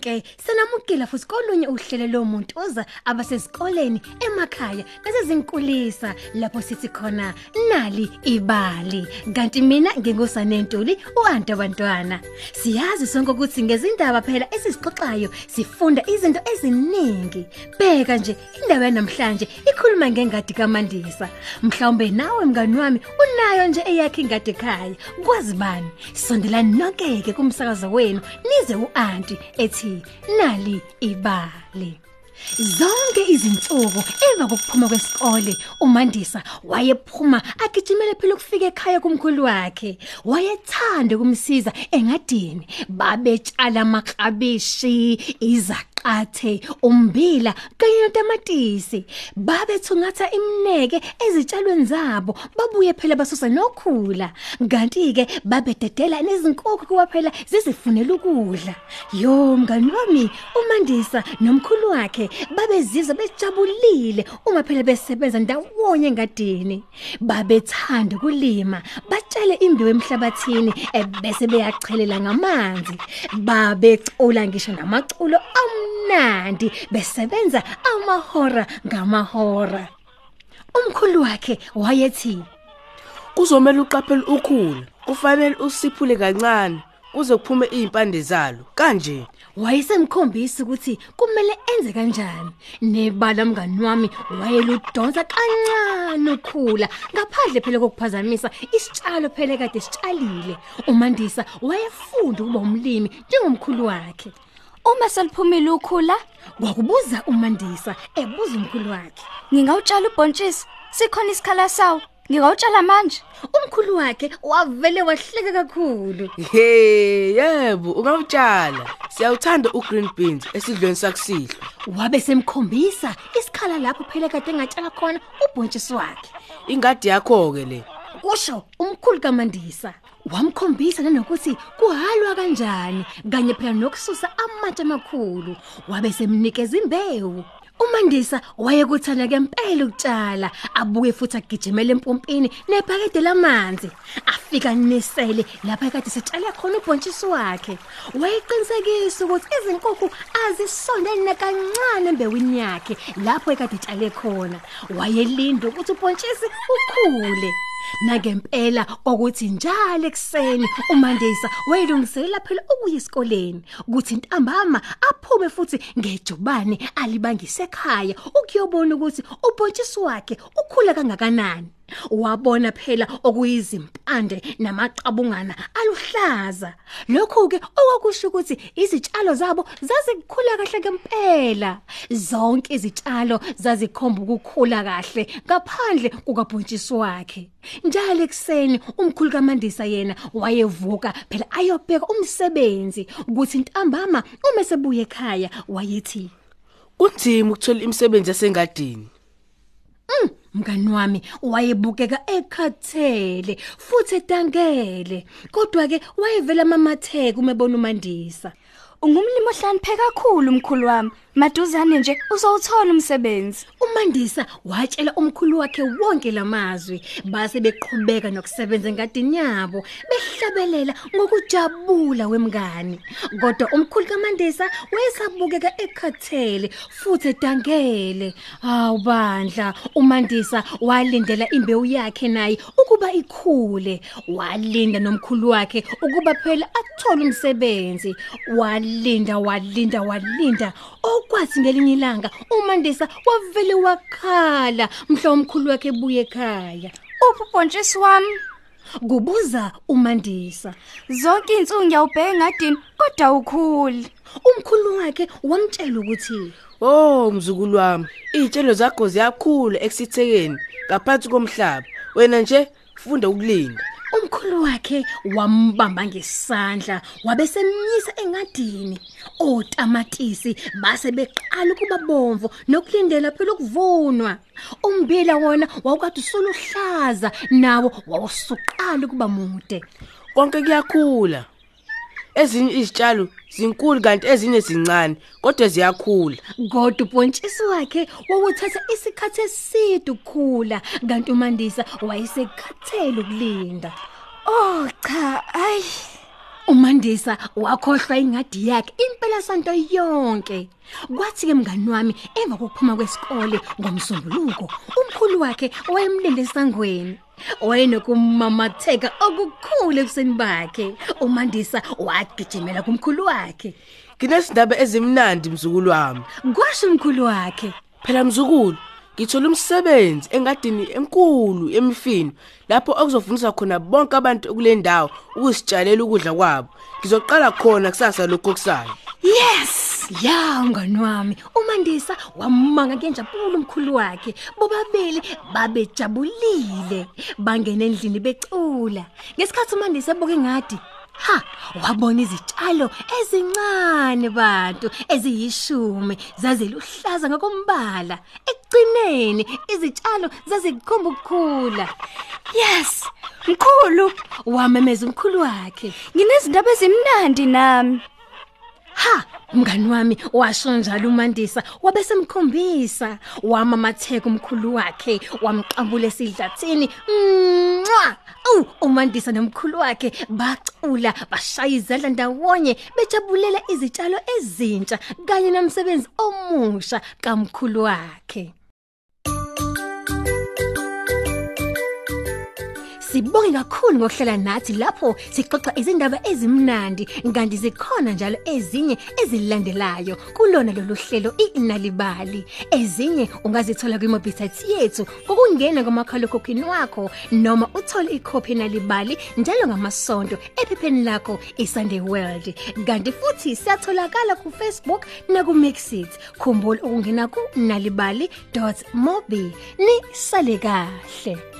ke sanamukela futhi kolunye uhlelo lomuntu oza abasesikoleni emakhaya nasezinkulisa lapho sithi khona nali ibali. Kanti mina ngingusane Ntuli uanti abantwana siyazi sonke ukuthi ngezindaba phela esizixoxayo sifunda izinto eziningi. Bheka nje indaba namhlanje ikhuluma ngengadi kaMandisa. Mhlawumbe nawe mngani wami unayo nje eyakhe ingadi ekhaya. Kwazi bani? Sondelani nokeke kumsakazo wenu. Nize uanti ethi nali ibali. Zonke izinsuku emva kokuphuma kwesikole uMandisa wayephuma agijimele phela ukufika ekhaya kumkhulu wakhe. Wayethanda kumsiza engadini. Babetshala amaklabishi izaqathe umbila kanye notamatisi. Babethungatha imneke ezitshalweni zabo babuye phela basusa nokhula. Kanti ke babededela nezinkukhu kuba phela zizifunela ukudla. Yo mngani wami uMandisa nomkhulu wakhe babezizwa bejabulile uma phela besebenza ndawonye engadini. Babethanda kulima batshale imbewu emhlabathini ebese beyachelela ngamanzi. Babecula ngisho namaculo amnandi besebenza amahora ngamahora. Umkhulu wakhe wayethi Kuzomela uqaphele ukhula. Kufanele usiphule kancane. Kuze kuphume izimpande zalo. Kanje wayesemkhombisa ukuthi kumele enze kanjani nebala mngani wami wayeludonsa kancane ukhula ngaphandle phela kokuphazamisa isitshalo phela kade sitshalile umandisa wayefunda ukuba umlimi njengomkhulu wakhe Uma seliphumile ukhula, kwakubuza umandisa ebuza umkhulu wakhe ngingawutshala ubhontshisi. Sikhona isikhala sawo. Ngingawutshala manje. umkhulu wakhe wavele wahleka kakhulu Hey, yebo, ungawutshala. Siyawuthanda ugreen beans esidlweni sakusihlwa. wabe semkhombisa isikhala lapho phela kade engatshala khona ubhontshisi wakhe Ingadi yakho ke le. kusho umkhulu kaMandisa wamkhombisa nanokuthi kuhalwa kanjani kanye phela nokususa amatshe amakhulu wabe semnikeza imbewu uMandisa wayekuthanda ngempela ukutshala abuke futhi agijimele empompini nebhakede lamanzi. Afika nisele lapha kade sitshale khona ubhontshisi wakhe. Wayeqinisekisa ukuthi izinkukhu azisondeli nakancane embewini yakhe lapho ekade etshale khona. Wayelinda ukuthi ubhontshisi ukhule. Nakempela ukuthi njalo ekseni uMandisa wayelungiselela phela ukuya esikoleni ukuthi ntambama aphume futhi ngejubane alibangise ekhaya ukuyobona ukuthi ubhontshisi wakhe ukhula kangakanani. Wabona phela okuyizimpande namaqabungana aluhlaza. Lokho ke okwakusho ukuthi izitshalo zabo zazikhula kahle ngempela. Zonke izitshalo zazikhomba ukukhula kahle ngaphandle kukabhontshisi wakhe. Njalo ekseni umkhulu kaMandisa yena wayevuka phela ayobheka umsebenzi ukuthi ntambama uma sebuye ekhaya wayethi Kunzima ukuthola imisebenzi yasengadini. Mngani wami wayebukeka ekhathele futhi edangele. Kodwa ke wayevela mamatheka uma ebona uMandisa. Ungumlimi ohlakaniphe kakhulu umkhulu wami. Maduzane nje uzowuthola umsebenzi. uMandisa watshela umkhulu wakhe wonke lamazwi base beqhubeka nokusebenza engadini yabo behlabelela ngokujabula wemngani kodwa umkhulu kaMandisa wayesabukeka ekhathele futhi edangele. Hawu bandla uMandisa walindela imbewu yakhe naye ukuba ikhule. Walinda nomkhulu wakhe ukuba phela athole umsebenzi. Walinda walinda walinda okwathi ngelinye ilanga uMandisa wavele wakhala mhla umkhulu wakhe ebuye ekhaya Uphi ubhontshisi wami? kubuza uMandisa Zonke insuku ngiyawubheka engadini kodwa ukhuli. umkhulu wakhe wamtshela ukuthi Oh mzukulu wami, izitshelo zakho ziyakhula eksithekeni ngaphansi komhlaba. Wena nje funda ukulinda. Umkhulu wakhe wambamba ngesandla wabesemnyisa engadini. Otamatisi base beqala ukuba bomvu nokulindela phela ukuvunwa. Umbila wona wawukade usuluhlaza nawo wawusuqala ukuba mude. Konke kuyakhula. Ezinye izitshalo zinkulu kanti ezinye zincane kodwa ziyakhula. kodwa ubhontshisi wakhe wawuthatha isikhathi eside ukukhula kanti uMandisa wayesekhathele ukulinda Oh cha, ay. umandisa wakhohlwa ingadi yakhe impela santo yonke kwathi ke mngani wami emva kokuphuma kwesikole ngomsombuluko umkhulu wakhe wayemlinde esangweni wayenokumamatheka okukhulu ebuseni bakhe umandisa wagijimela kumkhulu wakhe Nginesindaba ezimnandi mzukulu wami. kwasho umkhulu wakhe Phela mzukulu, ngithola umsebenzi engadini enkulu emifino lapho okuzofundiswa khona bonke abantu kule ndawo ukuzitshalela ukudla kwabo. Ngizoqala khona kusasa lokho kusayo. Yes, ya mngani wami. uMandisa wamanga ngenjabulo umkhulu wakhe. Bobabili babejabulile. Bangena endlini becula. Ngesikhathi uMandisa ebuka ingadi, ha, wabona izitshalo ezincane bantu eziyishumi zaziluhlaza ngokombala. Ekugcineni izitshalo zazikhomba ukukhula. Yes, mkhulu, Wamemeza umkhulu wakhe. nginezindaba ezimnandi nami. Ha, mngani wami washo njalo uMandisa wabesemkhombisa wamamatheka umkhulu wakhe wamqabula esidlathini. Mwa! Oh, uMandisa nomkhulu wakhe bacula bashaya izandla ndawonye bejabulela izitshalo ezintsha kanye nomsebenzi omusha kamkhulu wakhe. Sibonge kakhulu ngokuhlala nathi lapho sixoxa izindaba ezimnandi kanti zikhona njalo ezinye ezilandelayo kulona lolu hlelo inalibali. Ezinye ungazithola kwimobisite yethu ukungena kumakhalekhukhwini wakho noma uthole ikhophi nalibali njalo ngamasonto ephepheni lakho iSunday World. Kanti futhi siyatholakala ku Facebook na ku Mixit khumbula ukungena ku nalibali.mobi ni sale kahle.